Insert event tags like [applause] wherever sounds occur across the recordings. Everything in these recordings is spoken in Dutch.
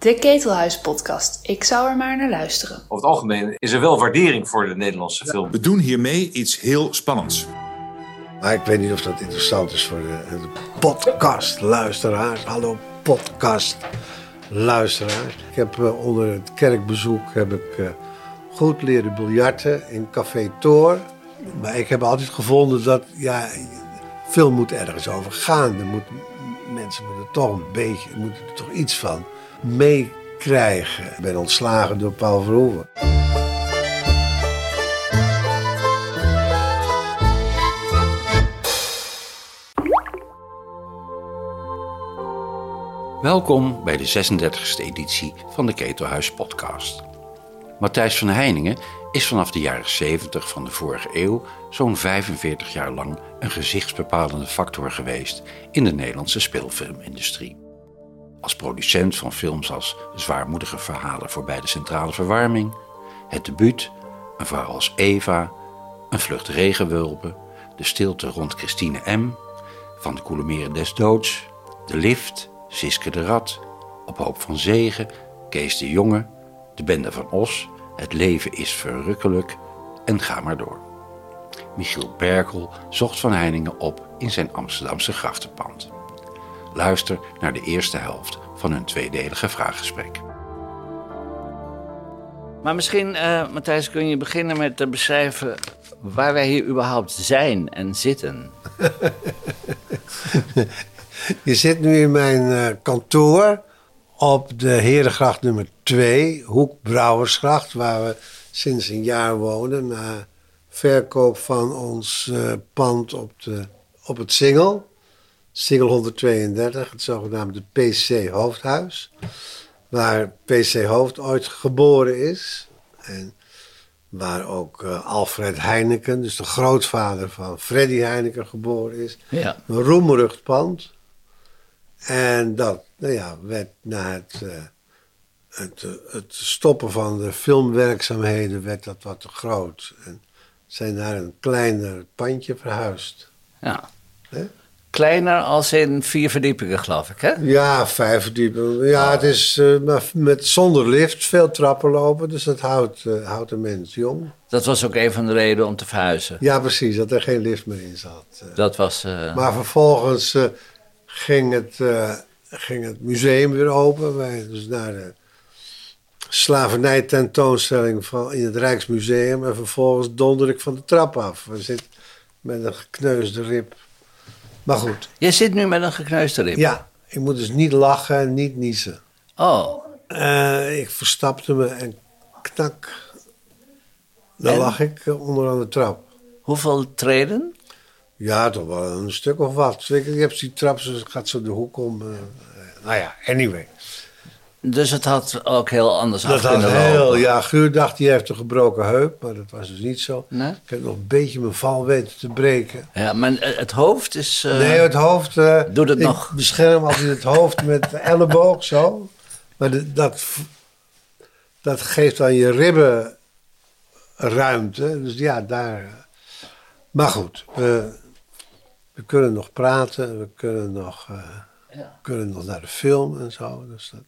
De Ketelhuis-podcast. Ik zou er maar naar luisteren. Over het algemeen is er wel waardering voor de Nederlandse film. We doen hiermee iets heel spannends. Maar ik weet niet of dat interessant is voor de, de podcastluisteraars. Hallo podcastluisteraars. Ik heb eh, onder het kerkbezoek heb ik, eh, goed leren biljarten in Café Toor. Maar ik heb altijd gevonden dat ja, film moet ergens over gaan. Er moet, mensen moeten toch een beetje, moeten er toch iets van meekrijgen. Ik ben ontslagen door Paul Verhoeven. Welkom bij de 36e editie van de Ketelhuis podcast. Matthijs van Heiningen is vanaf de jaren 70 van de vorige eeuw zo'n 45 jaar lang een gezichtsbepalende factor geweest in de Nederlandse speelfilmindustrie. Als producent van films als Zwaarmoedige verhalen voorbij de centrale verwarming, Het debuut, Een vrouw als Eva, Een vlucht regenwulpen, De stilte rond Christine M., Van de koele meren des doods, De lift, Siske de Rat, Op hoop van zegen, Kees de Jonge, De bende van Os, Het leven is verrukkelijk en ga maar door. Michiel Berkel zocht Van Heiningen op in zijn Amsterdamse grachtenpand. Luister naar de eerste helft van hun tweedelige vraaggesprek. Maar misschien, eh, Matthijs, kun je beginnen met te beschrijven waar wij hier überhaupt zijn en zitten. [laughs] Je zit nu in mijn eh, kantoor op de Herengracht nummer 2, Hoek Brouwersgracht, waar we sinds een jaar wonen. Na verkoop van ons eh, pand op, de, op het Singel. Singel 132, het zogenaamde PC Hoofdhuis. Waar PC Hoofd ooit geboren is. En waar ook eh, Alfred Heineken, dus de grootvader van Freddy Heineken, geboren is. Ja. Een roemrucht pand. En dat nou ja, werd na het, eh, het, eh, het stoppen van de filmwerkzaamheden werd dat wat te groot. En zijn naar een kleiner pandje verhuisd. Ja. Kleiner als in vier verdiepingen, geloof ik, hè? Ja, vijf verdiepingen. Ja, het is maar met, zonder lift, veel trappen lopen. Dus dat houdt, eh, houdt een mens jong. Dat was ook een van de redenen om te verhuizen. Ja, precies, dat er geen lift meer in zat. Eh, Dat was... Maar vervolgens ging, het, ging het museum weer open. Wij dus naar de slavernij-tentoonstelling van, in het Rijksmuseum. En vervolgens donder ik van de trap af. We zitten met een gekneusde rib. Maar goed, Jij zit nu met een gekneusde rib. ja, ik moet dus niet lachen en niet niezen. Oh, Eh, ik verstapte me en knak. Dan En? lag ik onderaan de trap. hoeveel treden? Ja, toch wel een stuk of wat. Ik, je hebt die trap, ze gaat zo de hoek om. eh, nou ja, anyway. Dus het had ook heel anders af Dat had kunnen heel, lopen. ja, Guur dacht die heeft een gebroken heup, maar dat was dus niet zo. Nee? Ik heb nog een beetje mijn val weten te breken. Ja, maar eh, het hoofd is... eh, nee, het hoofd. eh, Doet het ik nog? bescherm altijd het hoofd met de elleboog zo. Maar de- dat, dat geeft aan je ribben ruimte. Dus ja, daar. Maar goed, we, we kunnen nog praten, we kunnen nog, Ja. kunnen nog naar de film en zo. Dus dat,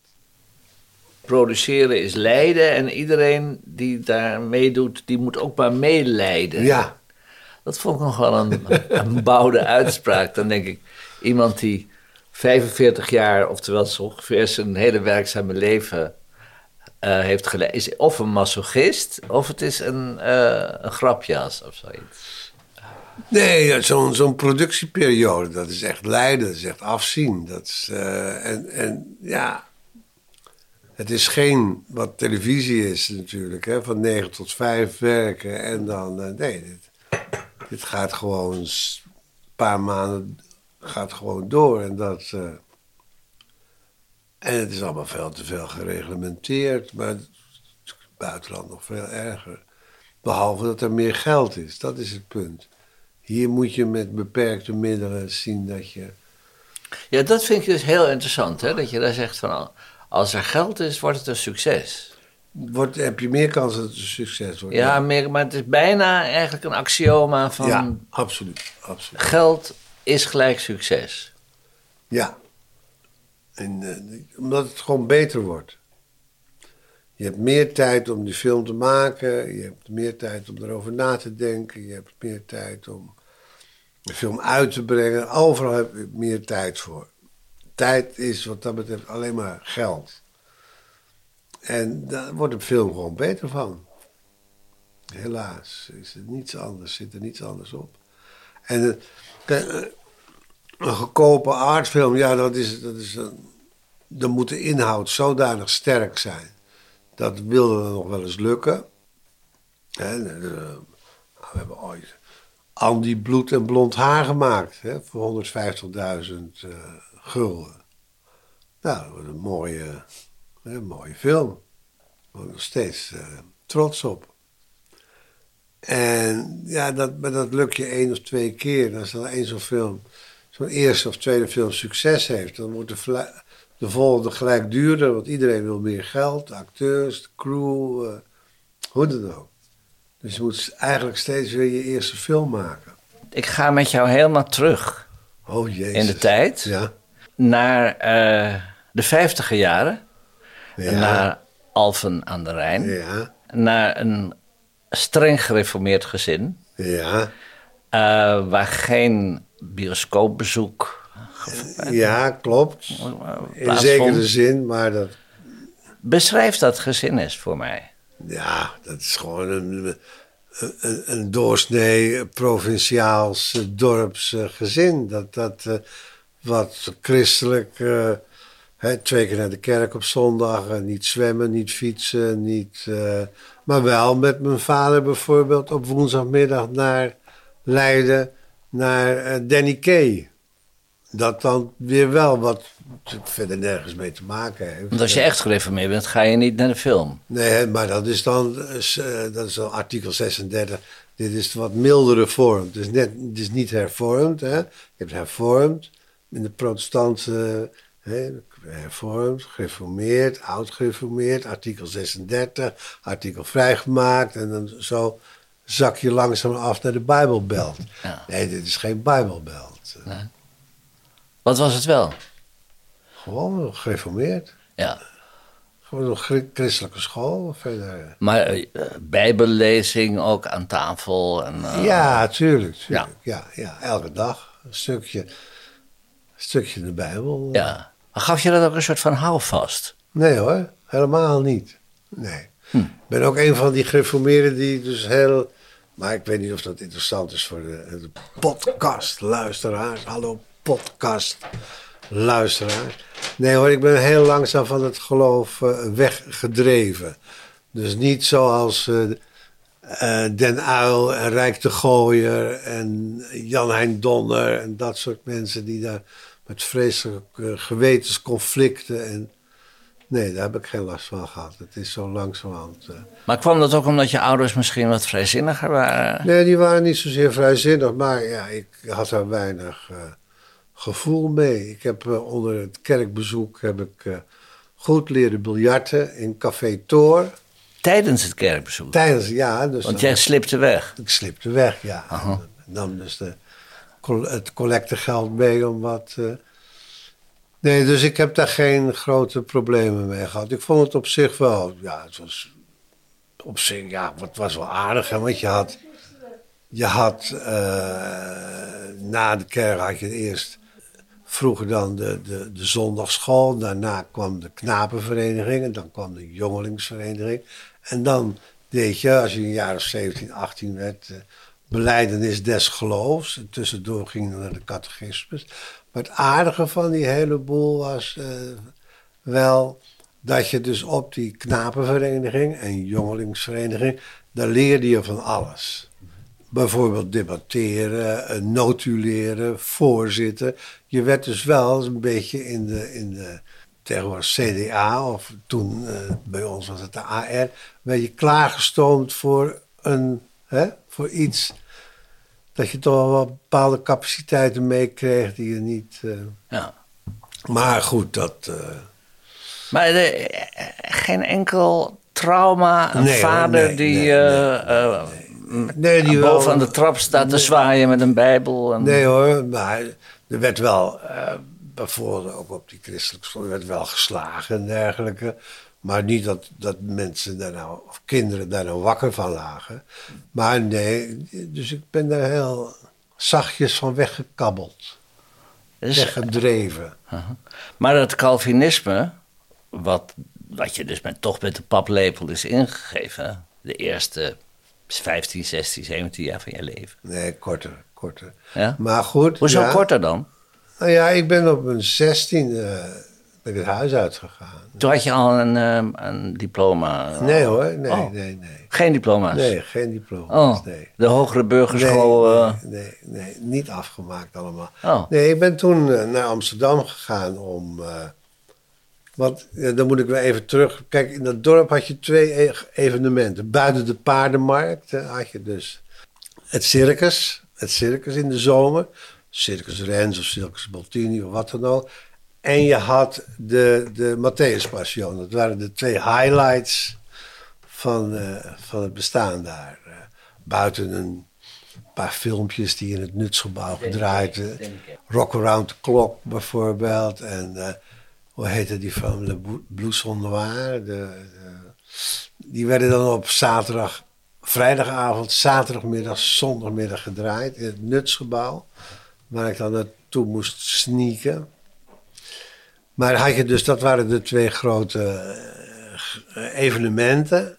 Produceren is lijden en iedereen die daar meedoet, die moet ook maar meelijden. ja, Dat vond ik nog wel een, [laughs] een bouwde uitspraak. Dan denk ik, iemand die 45 jaar, oftewel zo ongeveer zijn hele werkzame leven eh, heeft geleid, is of een masochist of het is een, eh een grapjas of zoiets. Nee, zo'n zo'n productieperiode, dat is echt lijden, dat is echt afzien. Dat is, eh, en, en ja, het is geen wat televisie is natuurlijk, hè, van 9 tot 5 werken en dan, eh, nee, dit, gaat gewoon een paar maanden, gaat gewoon door en dat, eh, en het is allemaal veel te veel gereglementeerd, maar het buitenland nog veel erger. Behalve dat er meer geld is, dat is het punt. Hier moet je met beperkte middelen zien dat je. Ja, dat vind ik dus heel interessant, hè? dat je daar zegt van, als er geld is, wordt het een succes. Wordt, heb je meer kans dat het een succes wordt? Ja, meer, maar het is bijna eigenlijk een axioma van ja absoluut, absoluut. geld is gelijk succes. Ja. En, eh, omdat het gewoon beter wordt. Je hebt meer tijd om die film te maken. Je hebt meer tijd om erover na te denken. Je hebt meer tijd om de film uit te brengen. Overal heb je meer tijd voor. Tijd is wat dat betreft alleen maar geld. En daar wordt een film gewoon beter van. Helaas is er niets anders, zit er niets anders op. En eh, eh, een goedkope artfilm, ja, dat is, dat is dan moet de inhoud zodanig sterk zijn. Dat wilde dan nog wel eens lukken. De- we hebben ooit Andy Bloed en Blond Haar gemaakt hè, voor 150.000 eh, gulden. Nou, dat wordt een mooie, een mooie film. Daar ben ik nog steeds eh, trots op. En ja, dat, maar dat lukt je één of twee keer. Als dan één zo'n film, zo'n eerste of tweede film succes heeft, dan wordt de, volgende gelijk duurder, want iedereen wil meer geld, de acteurs, de crew, eh, hoe dan ook. Dus je moet eigenlijk steeds weer je eerste film maken. Ik ga met jou helemaal terug Oh jezus. in de tijd Ja. Naar eh, de vijftiger jaren. Ja. Naar Alphen aan de Rijn. Ja. Naar een streng gereformeerd gezin. Ja. eh, waar geen bioscoopbezoek Ja, klopt. eh, In zekere zin, maar dat, Beschrijf dat gezin eens voor mij. ja, dat is gewoon een, een, een doorsnee provinciaals eh, dorps eh, gezin. Dat, dat eh, wat christelijk, eh, hè, twee keer naar de kerk op zondag, eh, niet zwemmen, niet fietsen, niet, eh, maar wel met mijn vader bijvoorbeeld op woensdagmiddag naar Leiden, naar Danny Kay. Dat dan weer wel wat verder nergens mee te maken heeft. Want als je echt gereformeerd bent, ga je niet naar de film. Nee, maar dat is dan, dat is dan artikel 36. Dit is de wat mildere vorm. Het is, net, het is niet hervormd. Hè? Je hebt hervormd in de protestantse. Hè? Hervormd, gereformeerd, oud-gereformeerd, artikel 36, artikel vrijgemaakt. En dan zo zak je langzaam af naar de Bijbelbelt. Ja. Nee, dit is geen Bijbelbelt. Wat was het wel? Gewoon gereformeerd. Ja. Gewoon een chri- christelijke school. Verder. Maar eh, bijbellezing ook aan tafel. En, eh, Ja, tuurlijk. tuurlijk. Ja. Ja, elke dag een stukje, stukje de Bijbel. ja. Maar gaf je dat ook een soort van houvast? Nee hoor, helemaal niet. Nee. Hm. Ik ben ook een van die gereformeerden die dus heel... Maar ik weet niet of dat interessant is voor de, de podcast-luisteraars. Hallo podcast-luisteraars. Nee hoor, ik ben heel langzaam van het geloof eh, weggedreven. Dus niet zoals eh, eh, Den Uil en Rijk de Gooier en Jan Hein Donner en dat soort mensen die daar met vreselijke gewetensconflicten en nee, daar heb ik geen last van gehad. Het is zo langzamerhand. eh. Maar kwam dat ook omdat je ouders misschien wat vrijzinniger waren? Nee, die waren niet zozeer vrijzinnig, maar ja, ik had daar weinig eh, gevoel mee. Ik heb eh, onder het kerkbezoek heb ik goed leren biljarten in Café Toor. Tijdens het kerkbezoek? Tijdens, ja, dus Want dan- jij slipte weg. Ik slipte weg, ja. Nam dus de, het collectegeld mee om wat... eh, Nee, dus ik heb daar geen grote problemen mee gehad. Ik vond het op zich wel... Ja, het was op zich... Ja, het was wel aardig, hè, want je had... Je had... eh, na de kerk had je eerst... Vroeger dan de, de, de zondagsschool. Daarna kwam de knapenvereniging. En dan kwam de jongelingsvereniging. En dan deed je, als je een jaar of 17, 18 werd... beleidenis des geloofs. En tussendoor ging je naar de catechismus. Maar het aardige van die hele boel was eh, wel dat je dus op die knapenvereniging en jongelingsvereniging, daar leerde je van alles. Bijvoorbeeld debatteren, eh, notuleren, voorzitten. Je werd dus wel een beetje in de, in de tegenwoordig CDA, of toen eh, bij ons was het de AR, werd je klaargestoomd voor, een, hè, voor iets dat je toch wel bepaalde capaciteiten meekreeg die je niet. eh, Ja. Maar goed, dat. eh, Maar eh, geen enkel trauma, een Nee, vader nee, die nee, nee, die boven wel- aan de trap staat te zwaaien met een bijbel. En... Nee hoor, maar er werd wel, bijvoorbeeld ook op die christelijke school, er werd wel geslagen en dergelijke. Maar niet dat, dat mensen daar nou, of kinderen daar nou wakker van lagen. Maar nee, dus ik ben daar heel zachtjes van weggekabbeld. Dus, Weggedreven. maar het Calvinisme, wat, wat je dus met, toch met de paplepel is ingegeven, de eerste 15, 16, 17 jaar van je leven. Nee, korter, korter. Ja? Maar goed. Hoezo ja. korter dan? Nou ja, ik ben op mijn 16 eh ben ik het huis uitgegaan. Toen had je al een, ehm, een diploma. Nee hoor, nee, Oh. nee, nee. Geen diploma's? Nee, geen diploma. Oh, Nee. de hogere burgerschool. Nee, eh, nee, nee, nee, niet afgemaakt allemaal. Oh. Nee, ik ben toen eh, naar Amsterdam gegaan om. eh, want ja, dan moet ik weer even terug. Kijk, in dat dorp had je twee e- evenementen. Buiten de paardenmarkt hè, had je dus het circus. Het circus in de zomer. Circus Rens of Circus Baltini of wat dan ook. En je had de, de Matthäus Passion. Dat waren de twee highlights van, eh, van het bestaan daar. Eh, buiten een paar filmpjes die in het Nutsgebouw gedraaid werden. Rock Around the Clock bijvoorbeeld. En eh, hoe heette die van Le Blues Noir? De, de- die werden dan op zaterdag, vrijdagavond, zaterdagmiddag, zondagmiddag gedraaid in het Nutsgebouw. Waar ik dan naartoe moest sneaken. Maar had je dus, dat waren de twee grote eh, evenementen.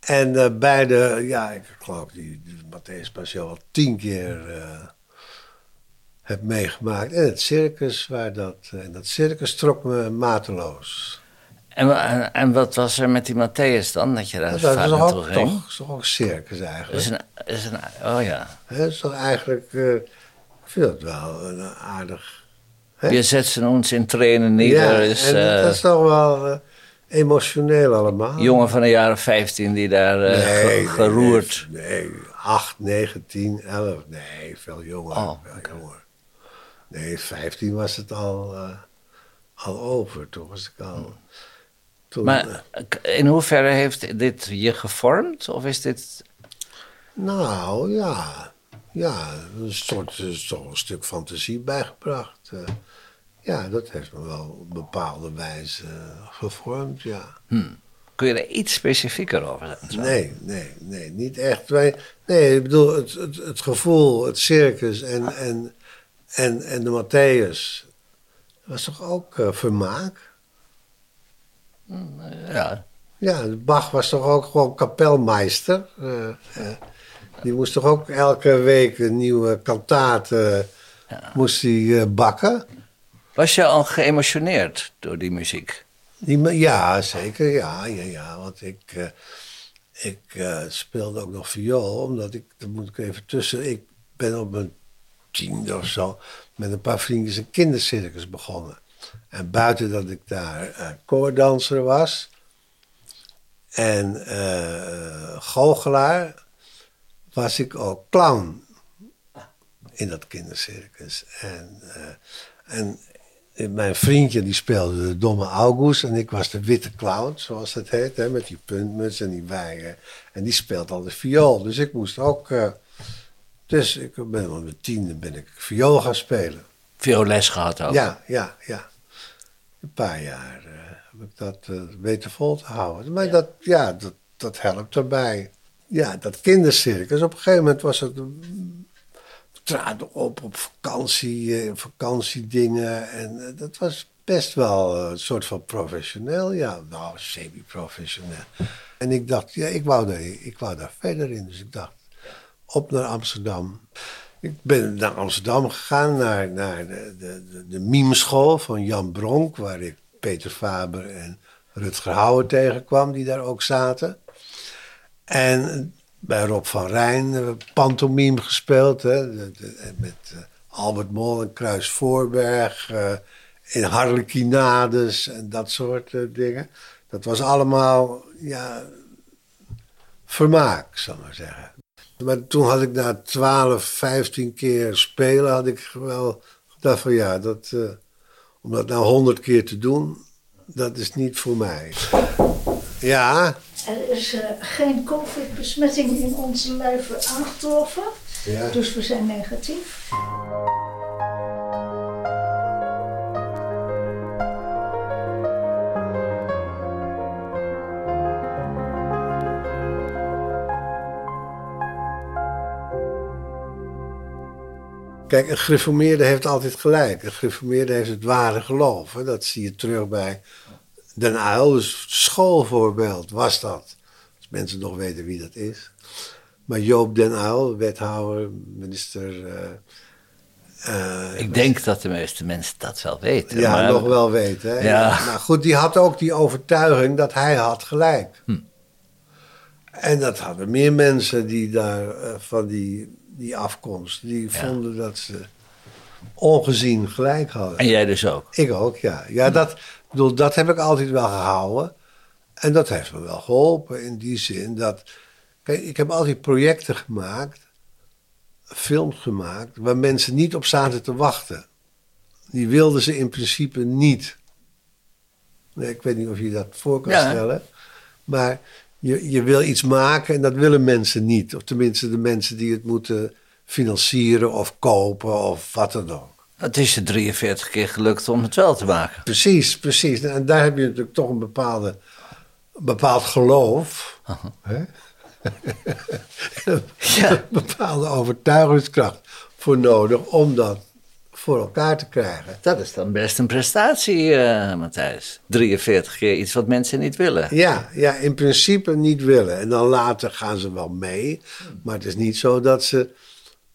En eh, beide, ja, ik geloof die, die Matthäus Passion al tien keer eh, heb meegemaakt. En het circus, waar dat, en dat circus trok me mateloos. en, en, wat was er met die Matthäus dan? Dat je daar Dat zo vaak toch naartoe ging? toch, is toch ook circus Dat eigenlijk. is een, is een, oh ja. Dat is toch eigenlijk, ik vind het wel een aardig... Hè? Je zet ze ons in trainen neer. ja, is, en eh, dat is toch wel eh, emotioneel allemaal. jongen van de jaren 15 die daar nee, geroerd. Nee, nee, 8, 9, 10, 11. Nee, veel jonger. Oh, veel jonger. Nee, 15 was het al, eh, al over. Toen was ik al. Toen, Maar in hoeverre heeft dit je gevormd? Of is dit... nou ja, ja, een soort een stuk fantasie bijgebracht. Ja, dat heeft me wel op een bepaalde wijze gevormd, ja. Kun je er iets specifieker over zijn? Nee, nee, nee, niet echt. Wij, nee, ik bedoel, het, het, het gevoel, het circus en, en, en, en de Matthäus was toch ook eh, vermaak? Ja. Ja, Bach was toch ook gewoon kapelmeister. eh, eh, die moest toch ook elke week een nieuwe kantaat eh, moest hij, bakken. Was je al geëmotioneerd door die muziek? Ja, zeker. Ja, ja, ja. Want ik, eh, ik eh, speelde ook nog viool. Omdat ik, dat moet ik even tussen. Ik ben op mijn tiende of zo met een paar vriendjes een kindercircus begonnen. En buiten dat ik daar eh koordanser was en goochelaar, was ik ook clown in dat kindercircus. En, en mijn vriendje die speelde de domme August en ik was de witte clown, zoals het heet, hè, met die puntmuts en die wijgen. En die speelt al de viool. Dus ik moest ook. eh, dus ik ben op mijn tiende ben ik viool gaan spelen. Violes gehad ook? Ja, ja, ja. Een paar jaar eh, heb ik dat eh, weten vol te houden. Maar dat, ja, dat, dat helpt erbij. Ja, dat kindercircus. Op een gegeven moment was het... traden op op vakantie, eh, vakantiedingen. En eh, dat was best wel eh, een soort van professioneel. Ja, nou, semi-professioneel. En ik dacht, ja, ik wou, daar, ik wou daar verder in. Dus ik dacht, op naar Amsterdam. Ik ben naar Amsterdam gegaan, naar, naar de, de, de, mimeschool van Jan Bronk, waar ik Peter Faber en Rutger Hauer tegenkwam, die daar ook zaten. En bij Rob van Rijn we pantomime gespeeld, hè, de- met eh, Albert Mol en Kruis Voorberg, eh, in Harlekinades en dat soort eh, dingen. Dat was allemaal, ja, vermaak, zal ik maar zeggen. Maar toen had ik na 12, 15 keer spelen, had ik wel gedacht van ja, dat, eh, om dat nou 100 keer te doen, dat is niet voor mij. Ja, er is eh, geen COVID-besmetting in onze lijven aangetroffen. Dus we zijn negatief. Kijk, een gereformeerde heeft altijd gelijk. Een gereformeerde heeft het ware geloof. Hè? Dat zie je terug bij Den Uyl. Dus schoolvoorbeeld was dat. Als mensen nog weten wie dat is. Maar Joop Den Uyl, wethouder, minister... eh, eh, Ik denk dat de meeste mensen dat wel weten. ja, maar- nog wel weten. Hè? Ja. Maar goed, die had ook die overtuiging dat hij had gelijk. Hm. En dat hadden meer mensen die daar eh, van die, die afkomst, die vonden dat ze ongezien gelijk hadden. En jij dus ook. Ik ook, ja. Ja, dat, ik bedoel, dat heb ik altijd wel gehouden. En dat heeft me wel geholpen in die zin dat. Kijk, ik heb altijd projecten gemaakt, films gemaakt, waar mensen niet op zaten te wachten. Die wilden ze in principe niet. Nee, ik weet niet of je dat voor kan Ja. stellen. Maar je, je wil iets maken en dat willen mensen niet. Of tenminste de mensen die het moeten financieren of kopen of wat dan ook. Het is je 43 keer gelukt om het wel te maken. Precies, precies. En daar heb je natuurlijk toch een bepaalde, een bepaald geloof. [laughs] Ja. Een bepaalde overtuigingskracht voor nodig om dat voor elkaar te krijgen. Dat is dan best een prestatie, eh, Matthijs. 43 keer iets wat mensen niet willen. Ja, ja, in principe niet willen. En dan later gaan ze wel mee. Maar het is niet zo dat ze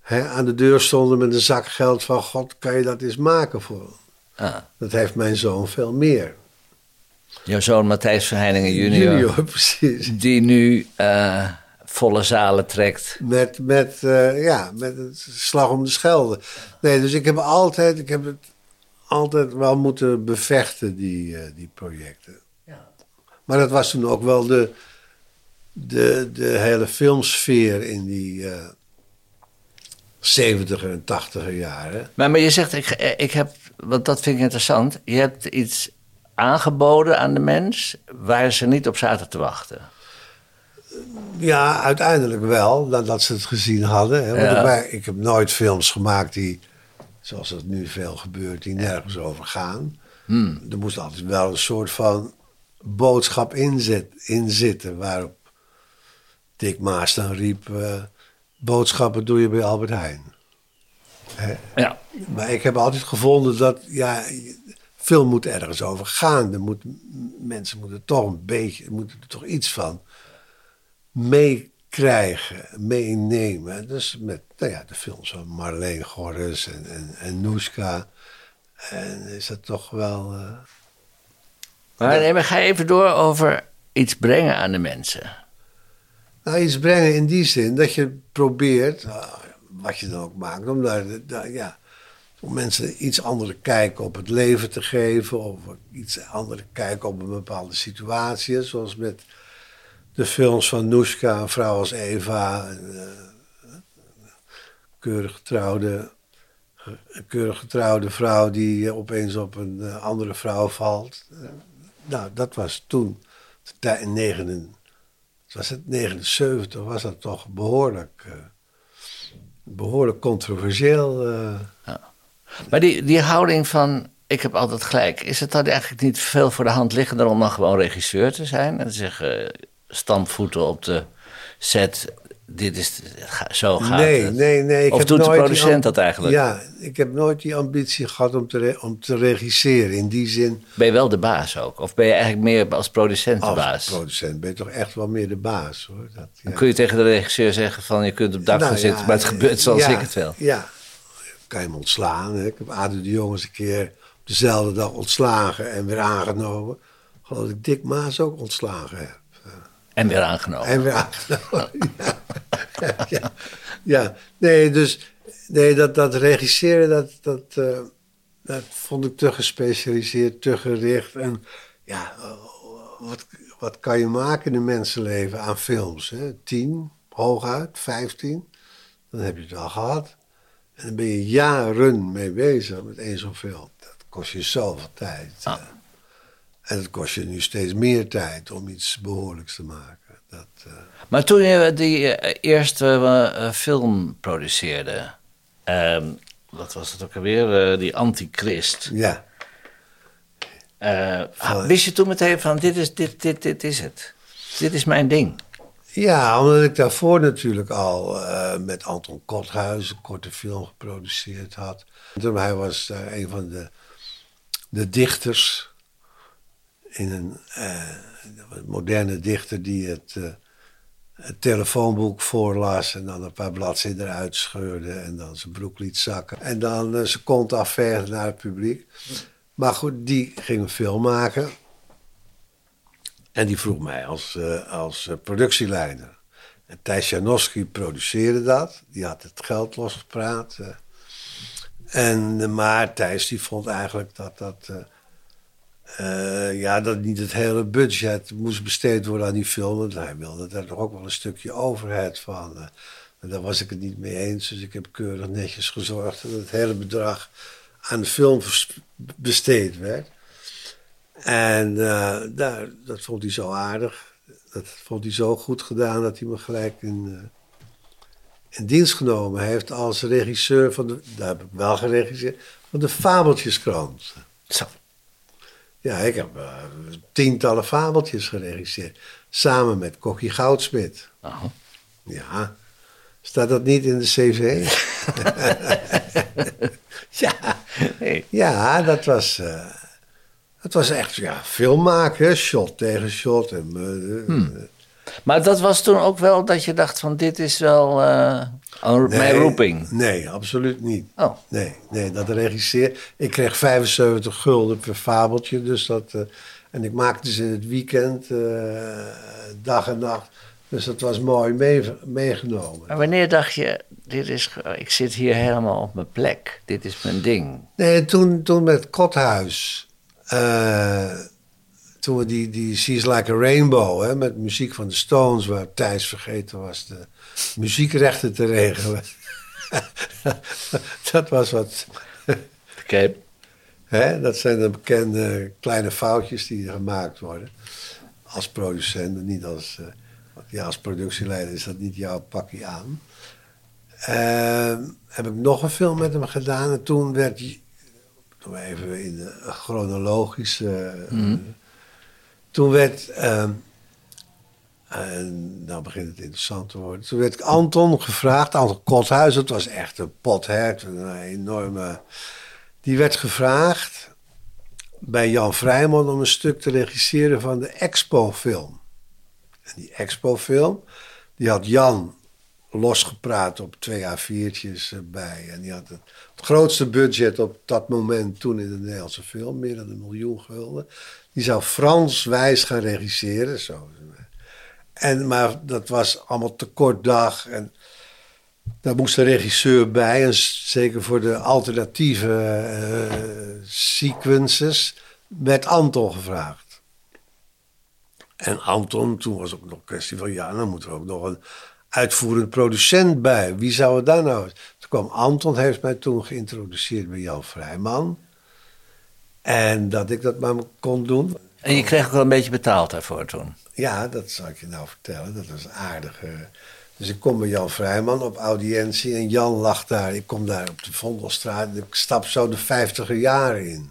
hè, aan de deur stonden met een zak geld van... God, kan je dat eens maken voor me? Ah, Dat heeft mijn zoon veel meer. jouw zoon Matthijs Verheiningen junior, Junior, [laughs] precies. die nu eh, volle zalen trekt. Met, met, eh, ja, met het slag om de Schelde. Nee, dus ik heb altijd, ik heb het altijd wel moeten bevechten, die, eh, die projecten. Maar dat was toen ook wel de, de, de hele filmsfeer in die eh 70er en 80er jaren. Maar, maar je zegt, ik, eh, ik heb, want dat vind ik interessant, je hebt iets aangeboden aan de mens waar ze niet op zaten te wachten. Ja, uiteindelijk wel, nadat ze het gezien hadden. Hè? Want Ja. ik, heb nooit films gemaakt die, zoals het nu veel gebeurt, die nergens over gaan. Hmm. Er moest altijd wel een soort van boodschap in, zit- in zitten, waarop Dick Maas dan riep, eh, boodschappen doe je bij Albert Heijn. Ja. Maar ik heb altijd gevonden dat, ja, film moet ergens over gaan. Er moet, mensen moeten toch een beetje, moeten er toch iets van meekrijgen, meenemen. Dus met nou ja, de films van Marleen Gorres en, en, en Noeska. En is dat toch wel... eh, Maar, nee, maar ga even door over iets brengen aan de mensen. Nou, iets brengen in die zin dat je probeert, eh, wat je dan ook maakt, om daar, ja, om mensen iets andere kijk op het leven te geven, of iets andere kijk op een bepaalde situatie, zoals met de films van Noeska, een vrouw als Eva, een, eh, keurig getrouwde, een keurig getrouwde vrouw die eh, opeens op een eh, andere vrouw valt. Nou, dat was toen, in 9 was het 79, was dat toch behoorlijk, eh, behoorlijk controversieel. eh. Maar die, die houding van ik heb altijd gelijk, is het dan eigenlijk niet veel voor de hand liggender om dan gewoon regisseur te zijn en te zeggen eh, stampvoeten op de set, dit is, zo gaat nee, het. nee, nee. Ik of heb doet de nooit die producent dat eigenlijk? Ja, ik heb nooit die ambitie gehad om te, om te regisseren. In die zin, Ben je wel de baas ook? Of ben je eigenlijk meer als producent de als baas? producent ben je toch echt wel meer de baas. hoor. Dat, ja. Dan kun je tegen de regisseur zeggen van je kunt op dak gaan Nou zitten, ja, maar het gebeurt zoals ja, ik het wil. Ja, kan je hem ontslaan. Hè. Ik heb Ado de Jong eens een keer op dezelfde dag ontslagen en weer aangenomen. Geloof dat ik Dick Maas ook ontslagen heb. En weer aangenomen. En weer aangenomen. [laughs] ja. ja, ja. nee, dus nee, dat, dat regisseren, dat, dat, eh, dat vond ik te gespecialiseerd, te gericht. En ja, wat, wat kan je maken in een mensenleven aan films? Hè? Tien, hooguit, vijftien. Dan heb je het wel gehad. En dan ben je jaren mee bezig met één zo'n film. Dat kost je zoveel tijd. Ah. En het kost je nu steeds meer tijd om iets behoorlijks te maken. Dat, eh, Maar toen je die eh, eerste eh, film produceerde, ehm, wat was het ook alweer, die Antichrist. ja, Van- wist je toen meteen van dit is, dit, dit, dit is het? Dit is mijn ding. Ja, omdat ik daarvoor natuurlijk al met Anton Kothuis een korte film geproduceerd had. Toen Hij was een van de, de dichters in een eh, moderne dichter die het, eh, het telefoonboek voorlas en dan een paar bladzijden eruit scheurde en dan zijn broek liet zakken. En dan eh, zijn kont afveegde naar het publiek. Maar goed, die ging een film maken. En die vroeg mij als, als productieleider. En Thijs Janowski produceerde dat. Die had het geld losgepraat. en, maar Thijs die vond eigenlijk dat dat... eh, ja, dat niet het hele budget moest besteed worden aan die film. Want hij wilde daar toch ook wel een stukje overheid van. eh. en daar was ik het niet mee eens. Dus ik heb keurig netjes gezorgd dat het hele bedrag aan de film besteed werd. En eh, daar, dat vond hij zo aardig. Dat vond hij zo goed gedaan dat hij me gelijk in, in dienst genomen heeft als regisseur van de, daar heb ik wel geregisseerd, van de Fabeltjeskrant. Zo. Ja, ik heb eh, tientallen fabeltjes geregisseerd. Samen met Kokkie Goudsmit. Aha. Ja. Staat dat niet in de cv? [laughs] ja. Ja, dat was... eh het was echt ja, film maken, shot tegen shot. En, eh, Hmm. Maar dat was toen ook wel dat je dacht van dit is wel een- mijn roeping. Nee, absoluut niet. Oh. Nee, nee, dat regisseer. Ik kreeg 75 gulden per fabeltje. Dus dat, eh, en ik maakte ze in het weekend, eh, dag en nacht. Dus dat was mooi mee, meegenomen. Maar wanneer dacht je, dit is, ik zit hier helemaal op mijn plek. Dit is mijn ding. Nee, toen, toen met Kothuis. eh, toen we die, die She's Like a Rainbow, hè, met muziek van de Stones, waar Thijs vergeten was de muziekrechten te regelen. dat was wat. Oké. Hè, dat zijn de bekende kleine foutjes die gemaakt worden. Als producent, en niet als. want ja, als productieleider is dat niet jouw pakje aan. Ehm, heb ik nog een film met hem gedaan. En toen werd. Toen even in de chronologische. eh, Toen werd. ehm, en nou begint het interessant te worden. Toen werd Anton gevraagd, Anton Kothuis, dat was echt een pothert, een enorme. Die werd gevraagd bij Jan Vrijman om een stuk te regisseren van de Expo-film. En die Expo-film, die had Jan losgepraat op twee A4'tjes bij. En die had het, het grootste budget op dat moment toen in de Nederlandse film, meer dan een miljoen gulden. Die zou Frans Wijs gaan regisseren. Zo. En, maar dat was allemaal te kort dag. En daar moest de regisseur bij. En zeker voor de alternatieve eh, sequences werd Anton gevraagd. En Anton, toen was ook nog een kwestie van... ja, dan moet er ook nog een uitvoerend producent bij. Wie zou het dan nou... Toen kwam Anton, heeft mij toen geïntroduceerd bij Jan Vrijman. En dat ik dat maar kon doen. En je kreeg ook wel een beetje betaald daarvoor toen. Ja, dat zal ik je nou vertellen. Dat was aardig. Dus ik kom bij Jan Vrijman op audiëntie en Jan lag daar. Ik kom daar op de Vondelstraat en ik stap zo de vijftiger jaren in.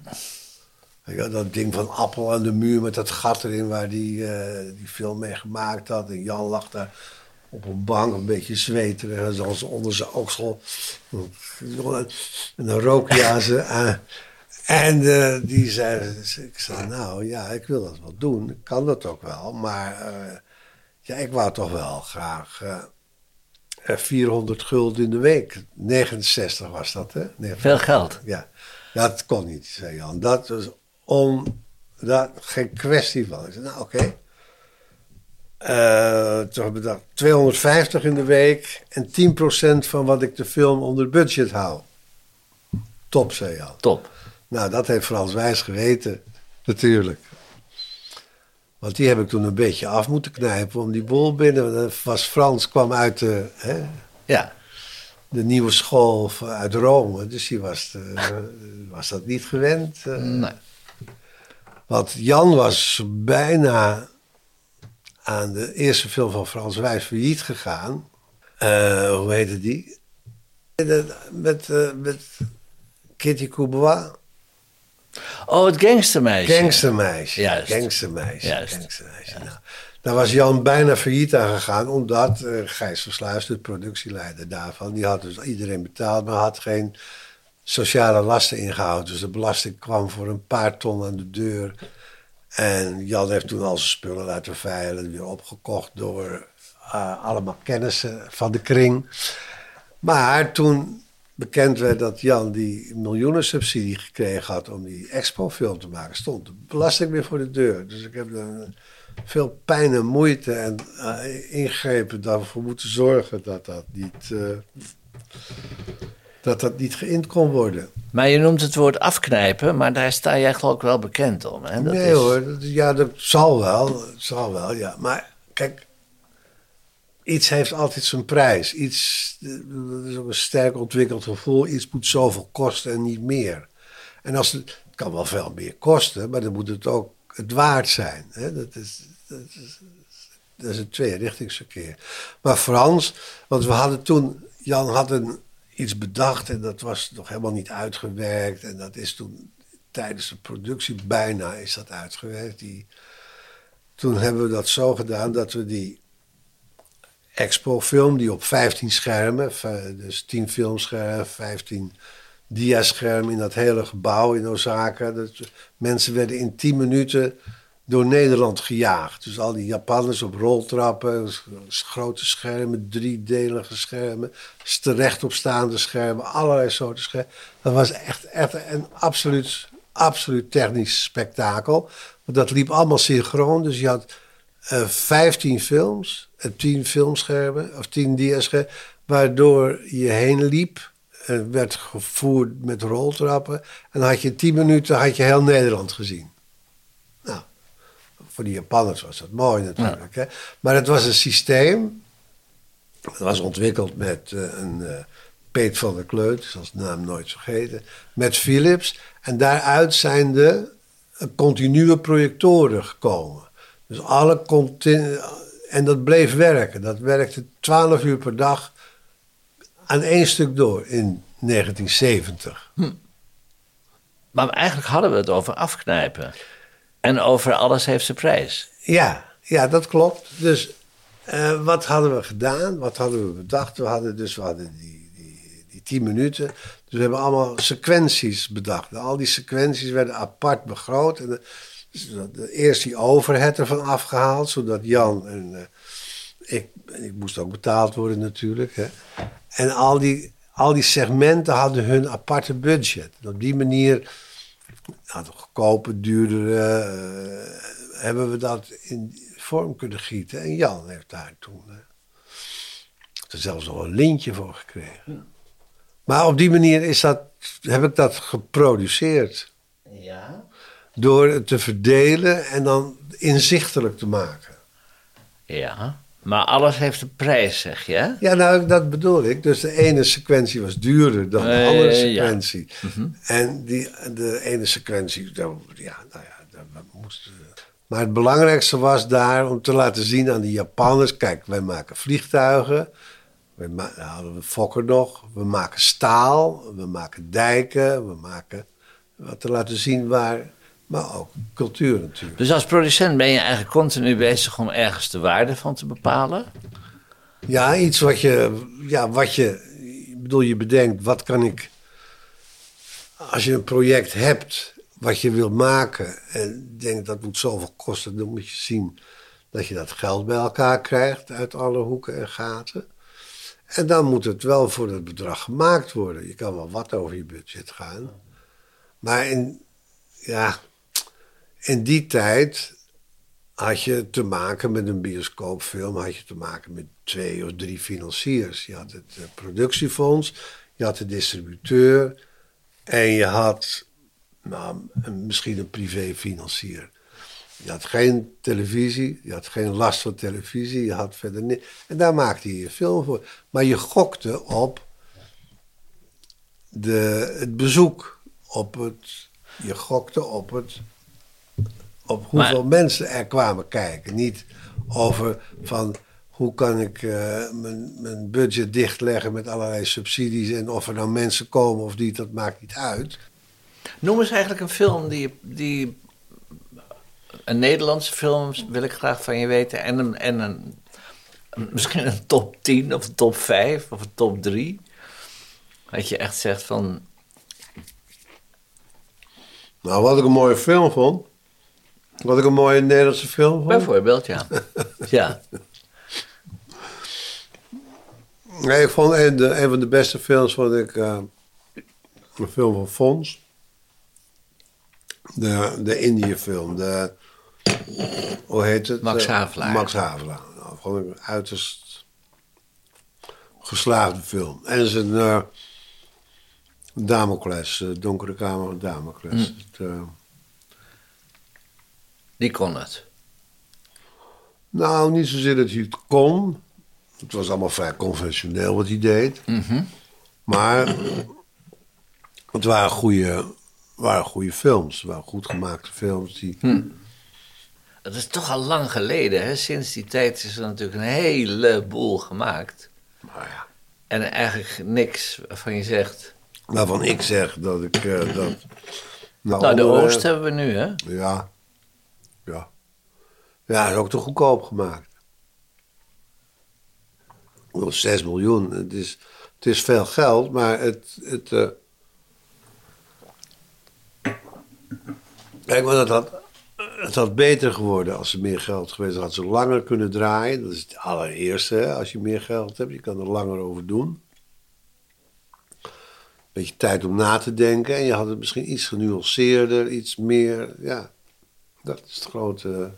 Je dat ding van Appel aan de muur met dat gat erin waar die, eh, die film mee gemaakt had. En Jan lag daar op een bank, een beetje zweterig, zoals onder zijn oksel. En dan rook hij aan zijn... en eh, die zei, ik zei, nou ja, ik wil dat wel doen. Ik kan dat ook wel. Maar eh, ja, ik wou toch wel graag eh, eh, 400 gulden in de week. 69 was dat, hè? Veel geld. Ja, dat kon niet, zei Jan. Dat was on, dat, geen kwestie van. Ik zei, nou oké. Heb ik bedacht, 250 in de week en 10% van wat ik de film onder budget hou. Top, zei Jan. Top. Nou, dat heeft Frans Wijs geweten, natuurlijk. Want die heb ik toen een beetje af moeten knijpen om die bol binnen. Was Frans kwam uit de, hè, Ja. de nieuwe school uit Rome, dus die was, eh, was dat niet gewend. eh. Nee. Want Jan was bijna aan de eerste film van Frans Wijs failliet gegaan. Eh, hoe heette die? Met, met, eh, met Kitty Coubois. Oh, het gangstermeisje. Gangstermeisje. Juist. Gangstermeisje. Juist. Gangstermeisje. Nou, Daar was Jan bijna failliet aan gegaan, omdat uh, Gijs Versluis, de productieleider daarvan, die had dus iedereen betaald, maar had geen sociale lasten ingehouden. Dus de belasting kwam voor een paar ton aan de deur. En Jan heeft toen al zijn spullen laten veilen, weer opgekocht door uh, allemaal kennissen van de kring. Maar toen bekend werd dat Jan die miljoenen subsidie gekregen had om die expo-film te maken, stond de belasting weer voor de deur. Dus ik heb er veel pijn en moeite en uh, ingrepen daarvoor moeten zorgen dat dat niet. Uh, dat dat niet geïnd kon worden. Maar je noemt het woord afknijpen, maar daar sta je eigenlijk ook wel bekend om. Hè? Dat nee is... hoor, dat, ja, dat zal wel. Zal wel, ja. Maar kijk, iets heeft altijd zijn prijs. Iets, dat is ook een sterk ontwikkeld gevoel. Iets moet zoveel kosten en niet meer. En als het, kan wel veel meer kosten, maar dan moet het ook het waard zijn. Hè? Dat, is, dat, is, dat is een tweerichtingsverkeer. Maar Frans, want we hadden toen, Jan had een, iets bedacht en dat was nog helemaal niet uitgewerkt. En dat is toen tijdens de productie bijna is dat uitgewerkt. Die, toen hebben we dat zo gedaan dat we die expo-film die op 15 schermen, dus 10 filmschermen, 15 diaschermen in dat hele gebouw in Osaka. Dat, mensen werden in 10 minuten door Nederland gejaagd. Dus al die Japanners op roltrappen, grote schermen, driedelige schermen, rechtopstaande schermen, allerlei soorten schermen. Dat was echt, echt een absoluut, absoluut technisch spektakel. Want dat liep allemaal synchroon, dus je had uh, eh, 15 films, uh, 10 filmschermen of 10 diaschermen, waardoor je heen liep. Uh, werd gevoerd met roltrappen. En had je 10 minuten had je heel Nederland gezien. Nou, voor die Japanners was dat mooi natuurlijk. Hè? Maar het was een systeem. Het was ontwikkeld met uh, een uh, Peet van der Kleut, zoals de naam nooit vergeten, met Philips. En daaruit zijn de continue projectoren gekomen. Dus alle. En dat bleef werken. Dat werkte 12 uur per dag aan één stuk door in 1970. Hm. Maar eigenlijk hadden we het over afknijpen. En over alles heeft zijn prijs. Ja, ja dat klopt. Dus uh, wat hadden we gedaan? Wat hadden we bedacht? We hadden dus we hadden die, die, die tien minuten. Dus we hebben allemaal sequenties bedacht. Al die sequenties werden apart begroot. En eerst die overhead ervan afgehaald, zodat Jan en uh, ik, ik moest ook betaald worden natuurlijk. Hè. En al die, al die segmenten hadden hun aparte budget. En op die manier, nou, goedkoper, duurdere, uh, hebben we dat in vorm kunnen gieten. En Jan heeft daar toen uh, er zelfs nog een lintje voor gekregen. Maar op die manier is dat, heb ik dat geproduceerd. Ja door het te verdelen en dan inzichtelijk te maken. Ja, maar alles heeft een prijs, zeg je? Ja, nou, dat bedoel ik. Dus de ene sequentie was duurder dan de uh, andere sequentie. Ja. Mhm. En die, de ene sequentie, ja, nou ja, dat moest. Maar het belangrijkste was daar om te laten zien aan de Japanners: kijk, wij maken vliegtuigen. We ma hadden we Fokker nog. We maken staal. We maken dijken. We maken. Wat te laten zien waar maar ook cultuur natuurlijk. Dus als producent ben je eigenlijk continu bezig om ergens de waarde van te bepalen? Ja, iets wat je, ja, wat je, ik bedoel, je bedenkt, wat kan ik, als je een project hebt wat je wil maken en denkt dat moet zoveel kosten, dan moet je zien dat je dat geld bij elkaar krijgt uit alle hoeken en gaten. En dan moet het wel voor het bedrag gemaakt worden. Je kan wel wat over je budget gaan. Maar in, ja, in die tijd had je te maken met een bioscoopfilm, had je te maken met twee of drie financiers. Je had het eh, productiefonds, je had de distributeur en je had nou, misschien een privéfinancier. Je had geen televisie, je had geen last van televisie, je had verder niks. En daar maakte je je film voor. Maar je gokte op de, het bezoek, op het, je gokte op het op hoeveel mensen er kwamen kijken. Niet over van hoe kan ik uh, mijn, mijn budget dichtleggen met allerlei subsidies en of er nou mensen komen of niet, dat maakt niet uit. Noem eens eigenlijk een film die, die een Nederlandse film wil ik graag van je weten. En, een, en een, misschien een top 10 of een top 5 of een top 3. Dat je echt zegt van... Nou, wat ik een mooie film vond. Wat ik een mooie Nederlandse film vond. Bijvoorbeeld, ja. [laughs] ja. Nee, ik vond een, de, een van de beste films vond ik eh, een film van Fons. De, de Indië-film. De, hoe heet het? Max Eh, Havelaar. Max Havelaar. Nou, vond ik een uiterst geslaagde film. En zijn eh Damocles, eh, Donkere Kamer van Damocles. Mm. Het, Die kon het. nou, niet zozeer dat hij het kon. Het was allemaal vrij conventioneel wat hij deed. Mhm. Maar het waren goede, waren goede films. Het waren goed gemaakte films. Die, Het is toch al lang geleden, hè? Sinds die tijd is er natuurlijk een heleboel gemaakt. nou ja, En eigenlijk niks waarvan je zegt... waarvan ik zeg dat ik eh, dat... Nou, de andere- Oost hebben we nu, hè? Ja. Ja. Ja, is ook te goedkoop gemaakt. Wel 6 miljoen. Het is, het is veel geld, maar het. het eh, Kijk, maar dat had, het had beter geworden als er meer geld geweest. Had ze langer kunnen draaien. Dat is het allereerste, hè, als je meer geld hebt. Je kan er langer over doen. Beetje tijd om na te denken. En je had het misschien iets genuanceerder, iets meer. Ja, dat is het grote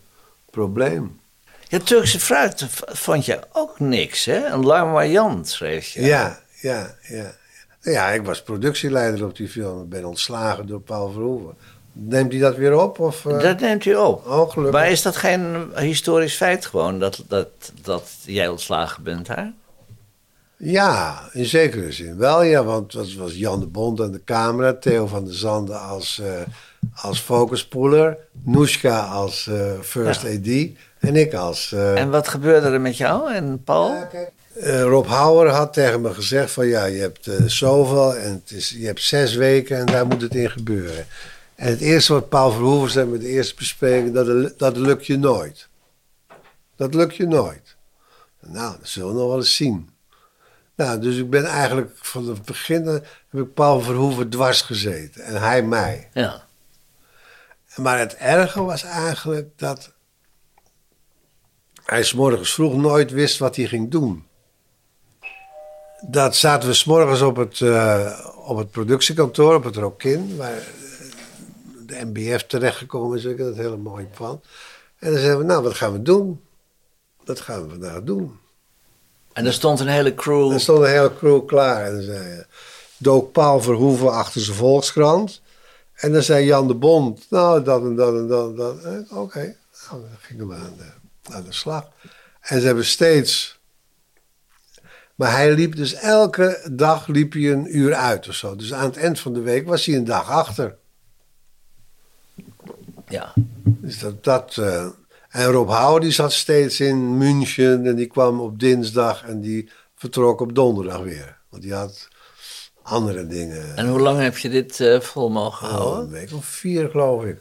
probleem. Ja, Turkse fruit vond je ook niks, hè? Een larmoyant, schreef je. Ja, ja, ja. Ja, ik was productieleider op die film. Ik ben ontslagen door Paul Verhoeven. Neemt hij dat weer op? Of, eh? Dat neemt u op. Oh. Maar is dat geen historisch feit gewoon, dat, dat, dat jij ontslagen bent daar? Ja, in zekere zin wel, ja. Want het was Jan de Bond aan de camera, Theo van der Zanden als, eh als focuspoeler, Noeska als eh, first AD en ik als... eh, En wat gebeurde er met jou en Paul? Eh, Rob Hauer had tegen me gezegd van ja, je hebt eh, zoveel en het is, je hebt zes weken en daar moet het in gebeuren. En het eerste wat Paul Verhoeven zei met de eerste bespreking, dat, dat lukt je nooit. Dat lukt je nooit. Nou, dat zullen we nog wel eens zien. Nou, dus ik ben eigenlijk van het begin eh, heb ik Paul Verhoeven dwars gezeten en hij mij. Ja. Maar het erge was eigenlijk dat hij 's morgens vroeg nooit wist wat hij ging doen. Dat zaten we 's morgens op het, eh, op het productiekantoor, op het Rokin, waar eh, de MBF terechtgekomen is, je, dat hele mooie pand. En dan zeiden we, nou, wat gaan we doen? Dat gaan we vandaag doen. En er stond een hele crew. Er stond een hele crew klaar. En dan zei, eh, dook Paul Verhoeven achter zijn Volkskrant. En dan zei Jan de Bond, nou, dat en dat en dat en dat. Ik, Oké, nou, dan gingen we aan de, aan de slag. En ze hebben steeds... Maar hij liep dus elke dag liep hij een uur uit of zo. Dus aan het eind van de week was hij een dag achter. Ja. Dus dat, dat, eh, en Rob Houwer die zat steeds in München en die kwam op dinsdag en die vertrok op donderdag weer. Want die had andere dingen. En hoe lang heb je dit eh, vol mogen Oh, houden? een week of vier geloof ik.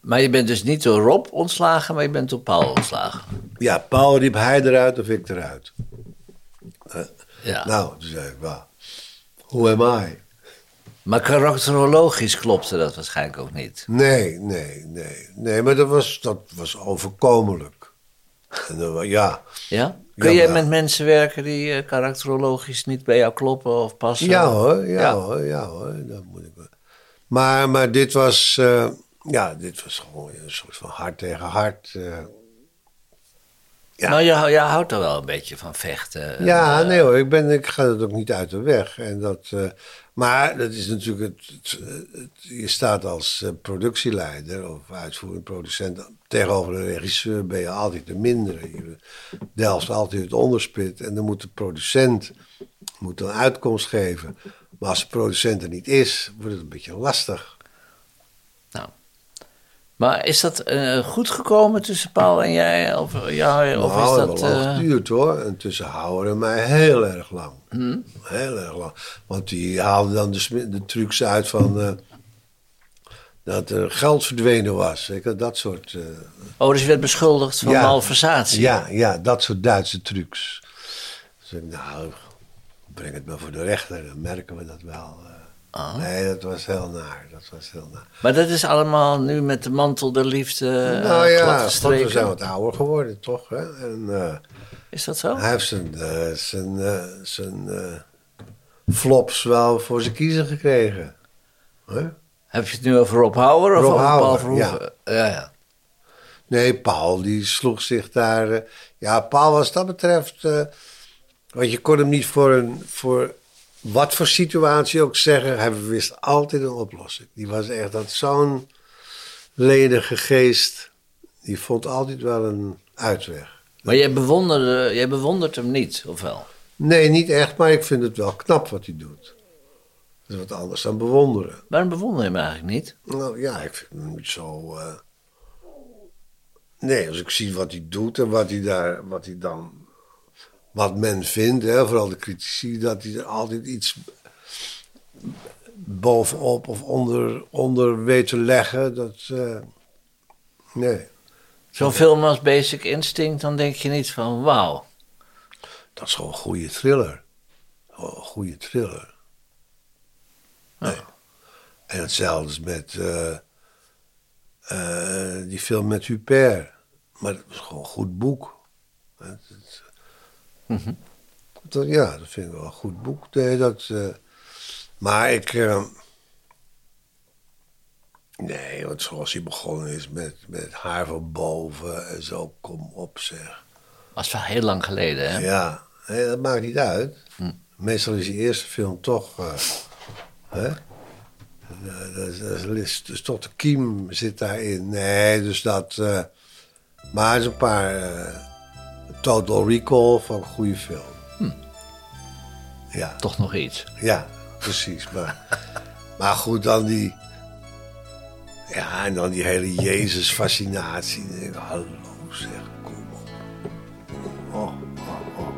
Maar je bent dus niet door Rob ontslagen, maar je bent door Paul ontslagen. Ja, Paul riep hij eruit of ik eruit. Ja. Nou, toen zei ik, well, who am I? Maar karakterologisch klopte dat waarschijnlijk ook niet. Nee, nee, nee. Nee, maar dat was, dat was overkomelijk. En dan, ja, Ja? Kun jij met mensen werken die eh, karakterologisch niet bij jou kloppen of passen? Ja hoor, ja, Ja. hoor, ja hoor, dat moet ik wel. Maar, maar dit was, eh, ja, dit was gewoon een soort van hart tegen hart. eh. Ja. Nou, je, hou- je houdt er wel een beetje van vechten. en, ja, eh, nee hoor, ik, ben, ik ga het ook niet uit de weg. En dat, eh, maar dat is natuurlijk, het, het- het- je staat als eh, productieleider of uitvoerend producent tegenover een regisseur ben je altijd de mindere. Je delft altijd het onderspit en dan moet de producent moet een uitkomst geven. Maar als de producent er niet is, wordt het een beetje lastig. Maar is dat eh, goed gekomen tussen Paul en jij? Of, ja, of nou, is dat lang eh, geduurd hoor. En tussen Houwer en mij heel erg lang. Heel erg lang. Want die haalden dan de, trucs uit van... eh, dat er geld verdwenen was. Je, dat soort... Oh, dus je werd beschuldigd van Ja. malversatie. ja, ja, dat soort Duitse trucs. Dus ik, nou, breng het maar voor de rechter, dan merken we dat wel. Eh. Oh. Nee, dat was heel naar. Dat was heel naar. Maar dat is allemaal nu met de mantel der liefde nou ja, want we zijn wat ouder geworden, toch? Hè? En, eh, Is dat zo? Hij heeft zijn, eh, zijn, eh, zijn eh, flops wel voor zijn kiezen gekregen. Hè? Heb je het nu over Rob Hauer of Rob over Paul Verhoeven? Ja. ja. Nee, Paul die sloeg zich daar. eh, ja, Paul was dat betreft. eh, want je kon hem niet voor, een, voor wat voor situatie ook zeggen. Hij wist altijd een oplossing. Die was echt dat zo'n lenige geest. Die vond altijd wel een uitweg. Maar jij, bewonderde, jij bewondert hem niet, of wel? Nee, niet echt, maar ik vind het wel knap wat hij doet. Dat is wat anders dan bewonderen. Waarom bewonder je hem eigenlijk niet? Nou ja, ik vind hem niet zo. eh, Nee, als ik zie wat hij doet en wat hij daar, wat hij dan, wat men vindt, hè, vooral de critici, dat hij er altijd iets bovenop of onder, onder weet te leggen. Dat, eh, nee, Zo'n film als Basic Instinct, dan denk je niet van wauw. dat is gewoon een goede thriller. Gewoon een goede thriller. Nee. En hetzelfde is met eh, eh, die film met Huppert. Maar dat is gewoon een goed boek. Het dat, ja, dat vind ik wel een goed boek. Nee, dat, eh, maar ik... eh, nee, want zoals hij begonnen is met, met haar van boven en zo, kom op zeg. Was wel heel lang geleden, hè? Ja, nee, dat maakt niet uit. Meestal is die eerste film toch. eh, hè? Dat is, dat is, dus tot de kiem zit daarin. Nee, dus dat. maar er is een paar. Total Recall van een goede film. Ja, Toch nog iets. ja, precies. Maar, [laughs] maar goed, dan die. Ja, en dan die hele Jezus-fascinatie. Hallo, zeg, kom op. Oh, oh, oh.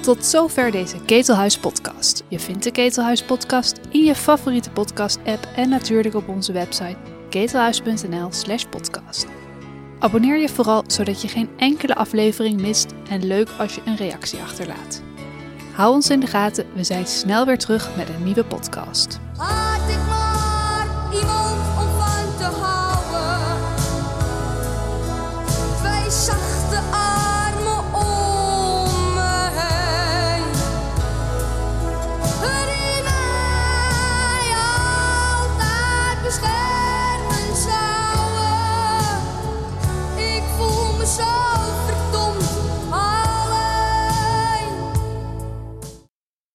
Tot zover deze Ketelhuis podcast. Je vindt de Ketelhuis podcast in je favoriete podcast app en natuurlijk op onze website ketelhuis.nl slash podcast. Abonneer je vooral zodat je geen enkele aflevering mist en leuk als je een reactie achterlaat. Hou ons in de gaten, we zijn snel weer terug met een nieuwe podcast. Had ik maar iemand